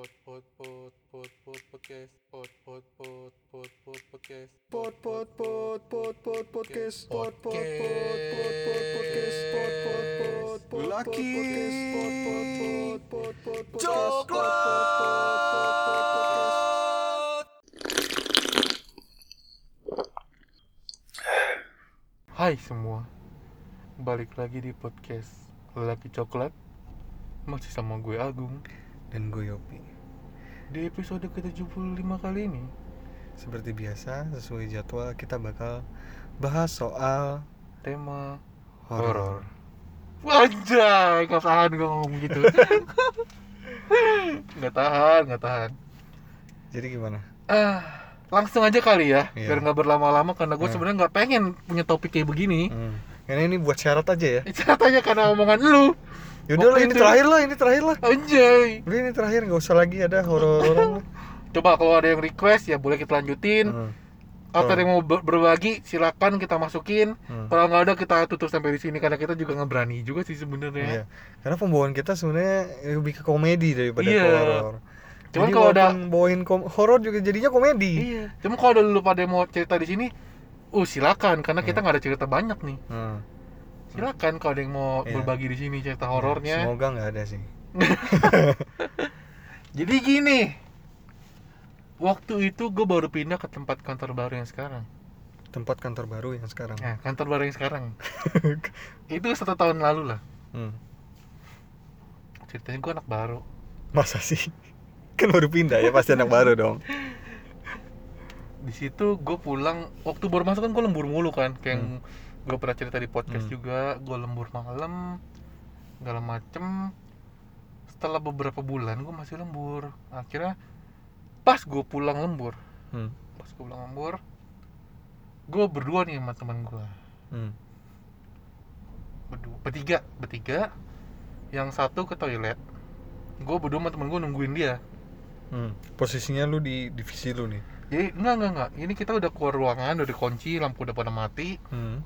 Pot pot pot pot pot podcast. Pot pot pot pot pot podcast. Pot pot pot pot pot podcast pot pot pot pot pot podcast pot pot pot pot Laki. pot pot pot pot pot podcast Coklat. Hai semua. Balik lagi di podcast Lelaki Coklat. Masih sama gue Agung. Dan gue Yopi Di episode ke-75 kali ini, Seperti biasa sesuai jadwal kita bakal bahas soal tema horor. Wajah, gak tahan gue ngomong gitu. Gak tahan, gak tahan. Jadi gimana? Ah, langsung aja kali ya, Iya. biar nggak berlama-lama karena gue Hmm. sebenarnya nggak pengen punya topik kayak begini. Hmm. Karena ini buat syarat aja ya Ceritanya karena omongan lu, Yaudah lah ini terakhir lah ini terakhir lah anjay. Udah ini terakhir nggak usah lagi ada horor-horor Coba kalau ada yang request ya boleh kita lanjutin. hmm. Atau ada yang mau ber- berbagi, silakan kita masukin. Hmm. Kalau nggak ada kita tutup sampai di sini karena kita juga nggak berani juga sih Iya. sebenarnya. Karena pembawaan kita sebenarnya lebih ke komedi daripada Iya. horor. Cuman Jadi kalau ada bawain kom- horor juga jadinya komedi. Iya. Cuma kalau ada lu pada mau cerita di sini, uh silakan karena kita Hmm. nggak ada cerita banyak nih. Hmm. Silakan kalau ada yang mau Iya. berbagi di sini cerita horornya. Semoga nggak ada sih. Jadi gini, waktu itu gue baru pindah ke tempat kantor baru yang sekarang. Tempat kantor baru yang sekarang. Nah, kantor baru yang sekarang. itu satu tahun lalu lah. Hmm. Ceritanya gue anak baru. Masa sih? Kan baru pindah ya pasti anak baru dong. Di situ gue pulang, waktu baru masuk kan gue lembur mulu kan. Kayak yang gue pernah cerita di podcast Hmm. juga, gue lembur malam, segala macem. Setelah beberapa bulan gue masih lembur. Akhirnya pas gue pulang lembur, Hmm. pas gue pulang lembur, gue berdua nih sama teman gue. Hmm. berdua bertiga bertiga yang satu ke toilet gue berdua sama temen gue nungguin dia Hmm. Posisinya lu di divisi lu nih. jadi enggak enggak enggak ini kita udah keluar ruangan udah dikunci lampu udah pada mati Hmm.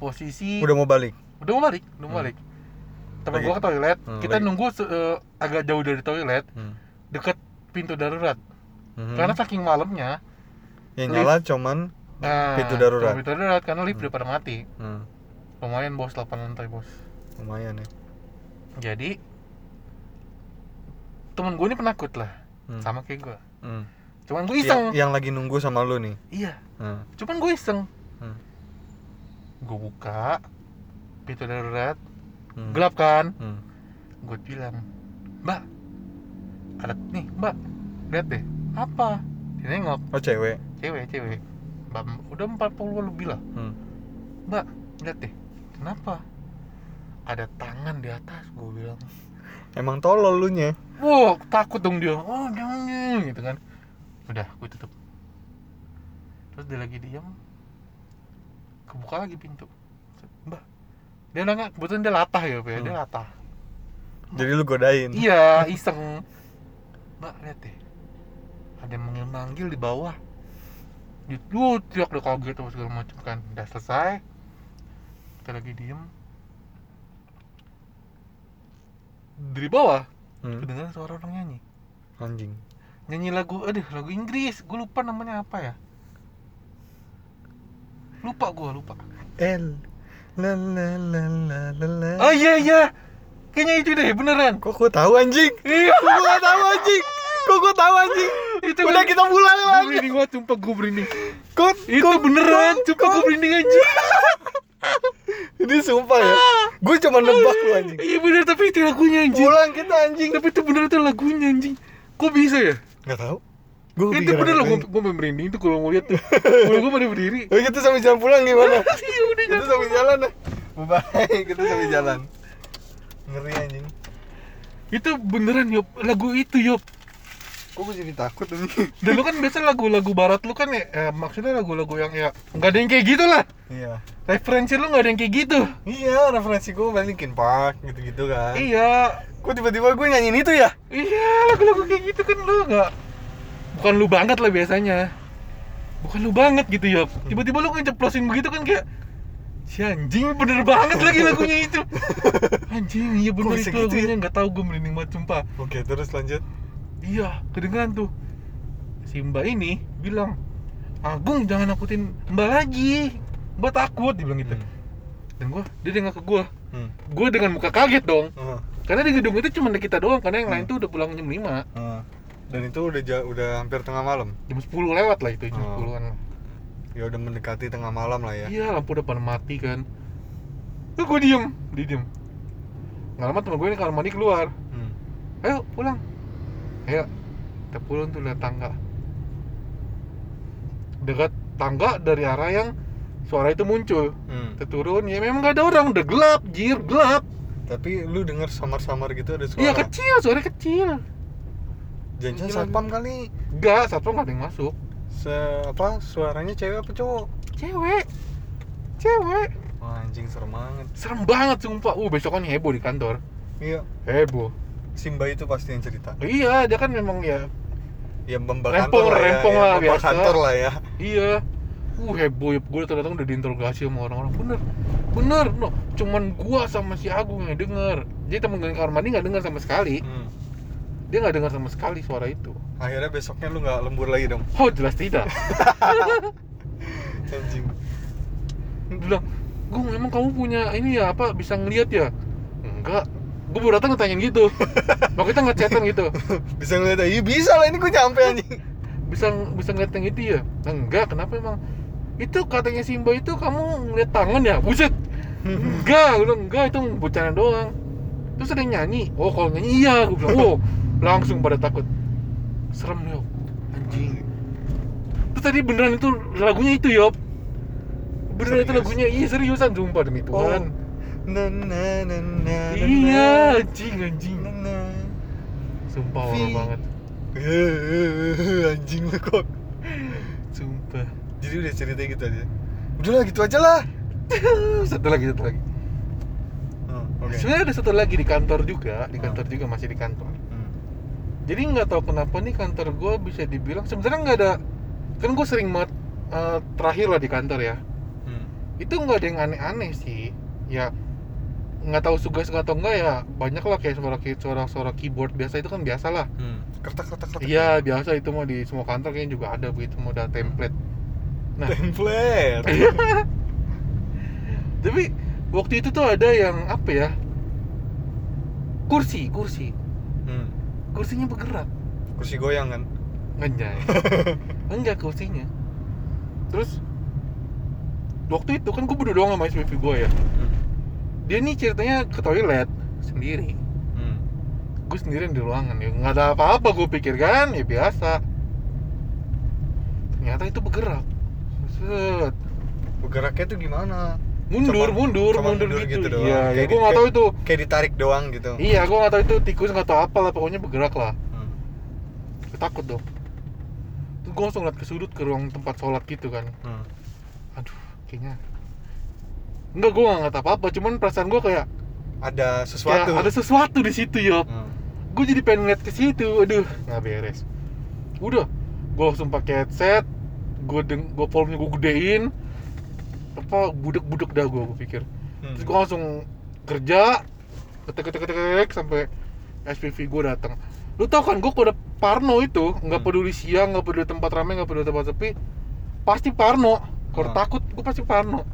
Posisi Udah mau balik. udah mau balik udah mau Hmm. balik temen Lagi- gue ke toilet Hmm, kita lagi- nunggu eh, agak jauh dari toilet Hmm. deket pintu darurat Hmm. karena saking malamnya yang nyala cuman nah, Pintu darurat. pintu darurat karena lift Hmm. udah pada mati hmm, lumayan bos 8 lantai bos lumayan ya. jadi temen gue ini penakut lah Hmm. sama kayak gue Hmm. cuman gue Yang, iseng yang lagi nunggu sama lu nih. iya Hmm. cuman gue iseng Hmm. Gue buka pintu darurat. Hmm. gelap kan? Hmm. gue bilang mbak ada nih mbak lihat deh apa? Dia nengok. Oh cewek. cewek cewek. Mbak udah 40 lebih lah. Hmm. mbak lihat deh kenapa? Ada tangan di atas gue bilang. Emang tolol lu nya. wow takut dong dia. Oh jangan gitu kan. Udah gue tutup. Terus dia lagi diam kebuka lagi pintu. Mbak dia nanya kebetulan dia latah ya Pak, ya. dia Hmm. latah. Jadi lu godain. iya iseng. Mbak lihat deh. Ada yang manggil manggil di bawah. Itu teriak udah kaget apa segala macam kan. Udah selesai. Kita lagi diem. Dari bawah Hmm. kedengaran suara orang nyanyi. Anjing. nyanyi lagu aduh lagu Inggris. Gue lupa namanya apa ya lupa gue lupa L la la la la la la. oh iya iya kayaknya itu deh beneran Kok gua tahu anjing? iya Kok gua tahu anjing? Kok gua tahu anjing? itu Udah kita pulang gue lah. merinding banget sumpah gue merinding Kok itu beneran sumpah gue merinding aja ini sumpah ya. Gue cuma nebak lu anjing. iya bener tapi itu lagunya anjing Pulang kita anjing. tapi itu bener itu lagunya anjing kok bisa ya Nggak tahu. Gue itu bener loh gue gue merinding itu kalau mau lihat tuh kalau gue pada berdiri Oh, kita sambil jalan pulang gimana? iya udah kita sambil jalan dah. Bye, kita sambil jalan. Ngeri anjing. itu beneran yop lagu itu yop Kok gue jadi takut anjing? dan lu kan biasa lagu-lagu barat lu kan ya eh, maksudnya lagu-lagu yang ya nggak ada yang kayak gitu lah Iya. referensi lu nggak ada yang kayak gitu Iya, referensi gue balikin Park gitu-gitu kan. iya Kok tiba-tiba gue nyanyiin itu ya? iya lagu-lagu kayak gitu kan lu nggak bukan lu banget lah biasanya bukan lu banget gitu ya tiba-tiba lu ngeceplosin begitu kan kayak si anjing bener banget lagi lagunya itu anjing iya bener Kok itu gitu ya? lagunya nggak tahu gue merinding banget sumpah Oke, terus lanjut. iya kedengeran tuh si mbak ini bilang Agung jangan nakutin mbak lagi mbak takut dia bilang gitu Hmm. dan gua dia dengar ke gua Hmm. gua dengan muka kaget dong Oh, karena di gedung itu cuma kita doang karena yang lain Hmm. tuh udah pulang jam 5 oh. Dan itu udah udah hampir tengah malam. jam 10 lewat lah itu jam Oh. 10-an Ya udah mendekati tengah malam lah ya. iya lampu pada mati kan Terus gue diem, dia diem Nggak lama temen gue ini kamar mandi keluar Hmm. Ayo pulang Ayo Kita pulang tuh lihat tangga Dekat tangga dari arah yang suara itu muncul Hmm. Kita turun, ya memang gak ada orang, udah gelap, jir, gelap Tapi lu denger samar-samar gitu ada suara. Iya kecil, suara kecil Jangan satpam kali. Enggak, satpam gak ada yang masuk Se apa suaranya cewek apa cowok? Cewek Cewek Wah, anjing serem banget. Serem banget sumpah, uh besokan heboh di kantor Iya. Heboh Simba itu pasti yang cerita. Iya, dia kan memang ya Ya membak Rempong, kantor lah ya. rempong ya, lah, biasa. kantor lah ya. Iya. Uh heboh ya, gue ternyata udah diinterogasi sama orang-orang bener Bener, no. cuman gua sama si Agung yang denger Jadi temen gue kamar mandi gak denger sama sekali Hmm. Dia gak denger sama sekali suara itu Akhirnya besoknya lu nggak lembur lagi dong. Oh jelas tidak Anjing. Bilang, Gung emang kamu punya ini ya, apa, bisa ngeliat ya? Enggak Gue baru datang ngetanyain gitu Makanya kita ngechatan gitu Bisa ngeliat iya bisa lah ini gue nyampe anjing. Bisa bisa ngeliat yang itu ya? Enggak, kenapa emang? Itu katanya Simba itu kamu ngeliat tangan ya? Buset Enggak, gue bilang enggak itu bercanda doang Terus ada yang nyanyi Oh kalau nyanyi iya, gue bilang Oh langsung pada takut. Serem yop Anjing. Terus tadi beneran itu lagunya itu yop. Beneran itu Serius? lagunya. Iya seriusan sumpah demi Tuhan. Na na na na na, Iya anjing anjing. Na, na. Sumpah horor banget. Eh, anjing lu kok. Sumpah. Jadi udah cerita gitu aja. Udah lah gitu aja lah. Satu lagi satu lagi. Oh, Oke. Sebenarnya ada satu lagi di kantor juga. Di kantor juga masih di kantor. Jadi nggak tahu kenapa nih kantor gue bisa dibilang sebenarnya nggak ada kan gue sering banget eh, terakhir lah di kantor ya Hmm. itu nggak ada yang aneh-aneh sih ya nggak tahu tugas atau enggak ya banyak lah kayak suara suara suara keyboard biasa itu kan biasa lah Hmm. Kertak kertak kertak. iya biasa itu mah di semua kantor kayaknya juga ada begitu modal template nah Template. tapi waktu itu tuh ada yang apa ya kursi kursi Hmm. Kursinya bergerak Kursi goyang kan. Enggak. Enggak kursinya. Terus waktu itu kan gue berdua doang sama SPV gue ya. Hmm. Dia nih ceritanya ke toilet sendiri. Hmm. Gue sendirian di ruangan ya. Nggak ada apa-apa gue pikir kan ya biasa. Ternyata itu bergerak. Set. Bergeraknya tuh gimana? Mundur, Cuma- mundur, cuma mundur, mundur gitu. gitu doang. Iya, ya Kayak gue nggak tahu itu. Kayak ditarik doang gitu. Iya, gue nggak tahu itu tikus nggak tahu apa lah. Pokoknya bergerak lah. Hmm. Gue takut dong. Terus gue langsung liat ke sudut ke ruang tempat sholat gitu kan. Hmm. aduh kayaknya enggak gue nggak ngeliat apa-apa cuman perasaan gue kayak Ada kayak sesuatu. ada sesuatu di situ yop Hmm. gue jadi pengen ngeliat ke situ aduh nggak beres udah gue langsung pakai headset gue deng gue volumenya gue gedein apa budek-budek dah gue gue pikir Hmm. terus gue langsung kerja ketek ketek ketek ketek sampai SPV gue datang lu tau kan gue udah parno itu nggak Hmm. peduli siang nggak peduli tempat ramai nggak peduli tempat sepi pasti parno kalau Hmm. takut gue pasti parno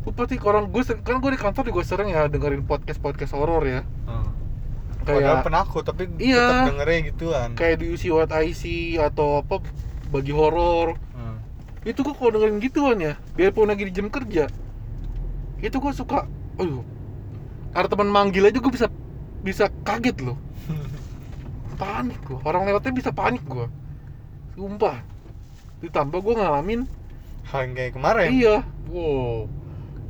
gue pasti orang gue kan gue di kantor juga sering ya dengerin podcast podcast horor ya Hmm. Padahal kayak penakut tapi Iya. tetap dengernya gituan. kayak di UC What I See atau apa bagi horor Hmm. Itu gue kalau dengerin gituan ya biarpun lagi di jam kerja itu gue suka aduh ada teman manggil aja gue bisa bisa kaget loh panik gue orang lewatnya bisa panik gue sumpah ditambah gue ngalamin Hal yang kayak kemarin. iya wow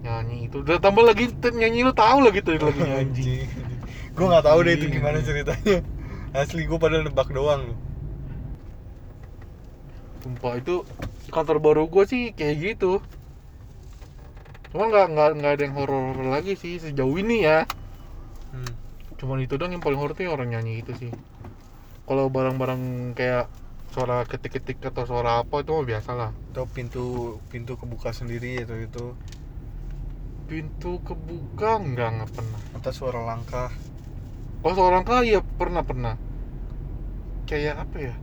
nyanyi itu udah tambah lagi nyanyi lo tau lah gitu lagi nyanyi gue nggak tahu deh itu Anjing. gimana ceritanya. Asli gue pada nebak doang loh. Sumpah itu kantor baru gue sih kayak gitu. Cuma nggak nggak nggak ada yang horor lagi sih sejauh ini ya. Hmm. cuman itu dong yang paling horor tuh orang nyanyi itu sih. Kalau barang-barang kayak suara ketik-ketik atau suara apa itu mah biasa lah. Atau pintu pintu kebuka sendiri atau itu pintu kebuka enggak nggak pernah. Atau suara langkah. oh seorang kali ya pernah pernah. Kayak apa ya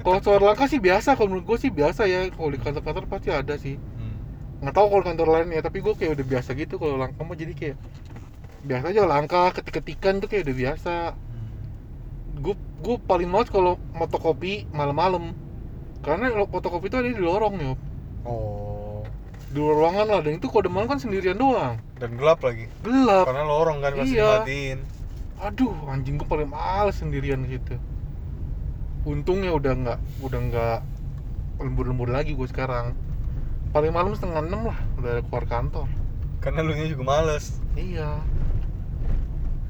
kalau tak- suara langka sih biasa kalau menurut gue sih biasa ya. Kalau di kantor-kantor pasti ada sih. Hmm. nggak tahu kalau kantor lain ya tapi gue kayak udah biasa gitu kalau langka mah. Jadi kayak biasa aja langka ketik-ketikan tuh kayak udah biasa. Hmm. gue gue paling males kalau fotokopi malam-malam. Karena lo- fotokopi itu ada di lorong nih oh. Di ruangan lah. Dan itu kalau udah malam kan sendirian doang. Dan gelap lagi. Gelap. Karena lorong kan masih Iya. dimatiin. Aduh anjing gue paling males sendirian di situ untungnya udah nggak udah nggak lembur-lembur lagi gue sekarang. Paling malam setengah enam lah udah keluar kantor. Karena lu nya juga males. Iya.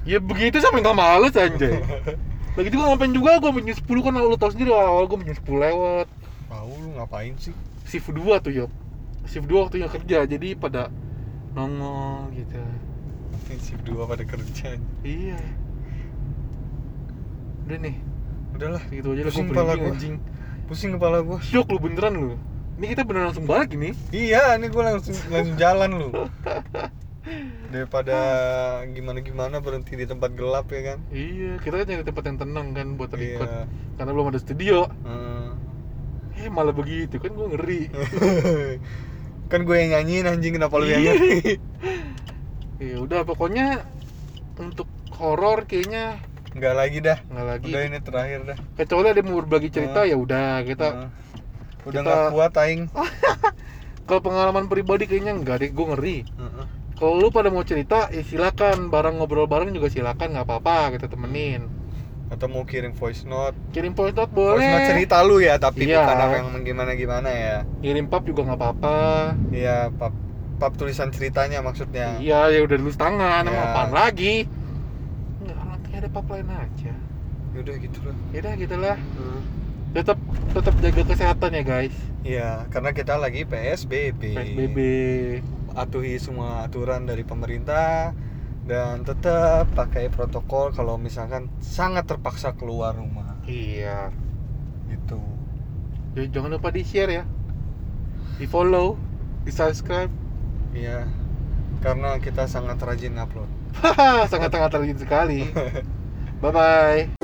Ya begitu sampai nggak males anjay. Lagi juga ngapain juga gue jam 10 kan lu tau sendiri awal gue jam 10 lewat. Tahu lu ngapain sih? Shift 2 tuh yop. Shift 2 waktunya kerja jadi pada nongol gitu. Shift dua pada kerja? Iya. Udah nih udahlah gitu aja lah gue Pusing kepala gua. anjing. Pusing kepala gua. Syok lu beneran lu. Ini kita beneran langsung balik ini. Iya ini gua langsung langsung jalan lu. Daripada gimana gimana berhenti di tempat gelap ya kan? Iya kita kan nyari tempat yang tenang kan buat record. Iya Karena belum ada studio. Heeh. Eh malah begitu kan gue ngeri. Kan gue yang nyanyiin anjing kenapa lu yang Iya. nyanyi Ya udah pokoknya Untuk horor kayaknya nggak lagi dah. Nggak lagi. Udah ini terakhir dah. Kecuali ada mau berbagi cerita Nah. ya udah kita Heeh. udah kita- nggak kuat aing. Kalau pengalaman pribadi kayaknya enggak deh gue ngeri. Heeh. Kalau lu pada mau cerita ya silakan. Barang ngobrol bareng juga silakan nggak apa-apa kita temenin. Atau mau kirim voice note. Kirim voice note voice boleh. note cerita lu ya tapi Iya. bukan apa yang gimana gimana ya. Kirim pap juga nggak apa-apa. Iya pap pap tulisan ceritanya maksudnya. Iya, ya udah tulis tangan, emang Ya. apaan lagi? Ada pap lain aja. yaudah gitu lah Ya udah gitulah. Tetap tetap jaga kesehatan ya, guys. Iya, karena kita lagi PSBB. PSBB. Atuhi semua aturan dari pemerintah dan tetap pakai protokol kalau misalkan sangat terpaksa keluar rumah. Iya. Gitu. Jadi jangan lupa di-share ya. Di-follow, di-subscribe. Iya. Karena kita sangat rajin upload. Haha, sangat-sangat rajin sekali. Bye bye.